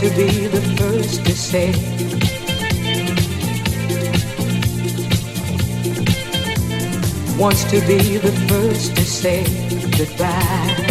to be the first to say wants to be the first to say goodbye wants to be the first to say goodbye.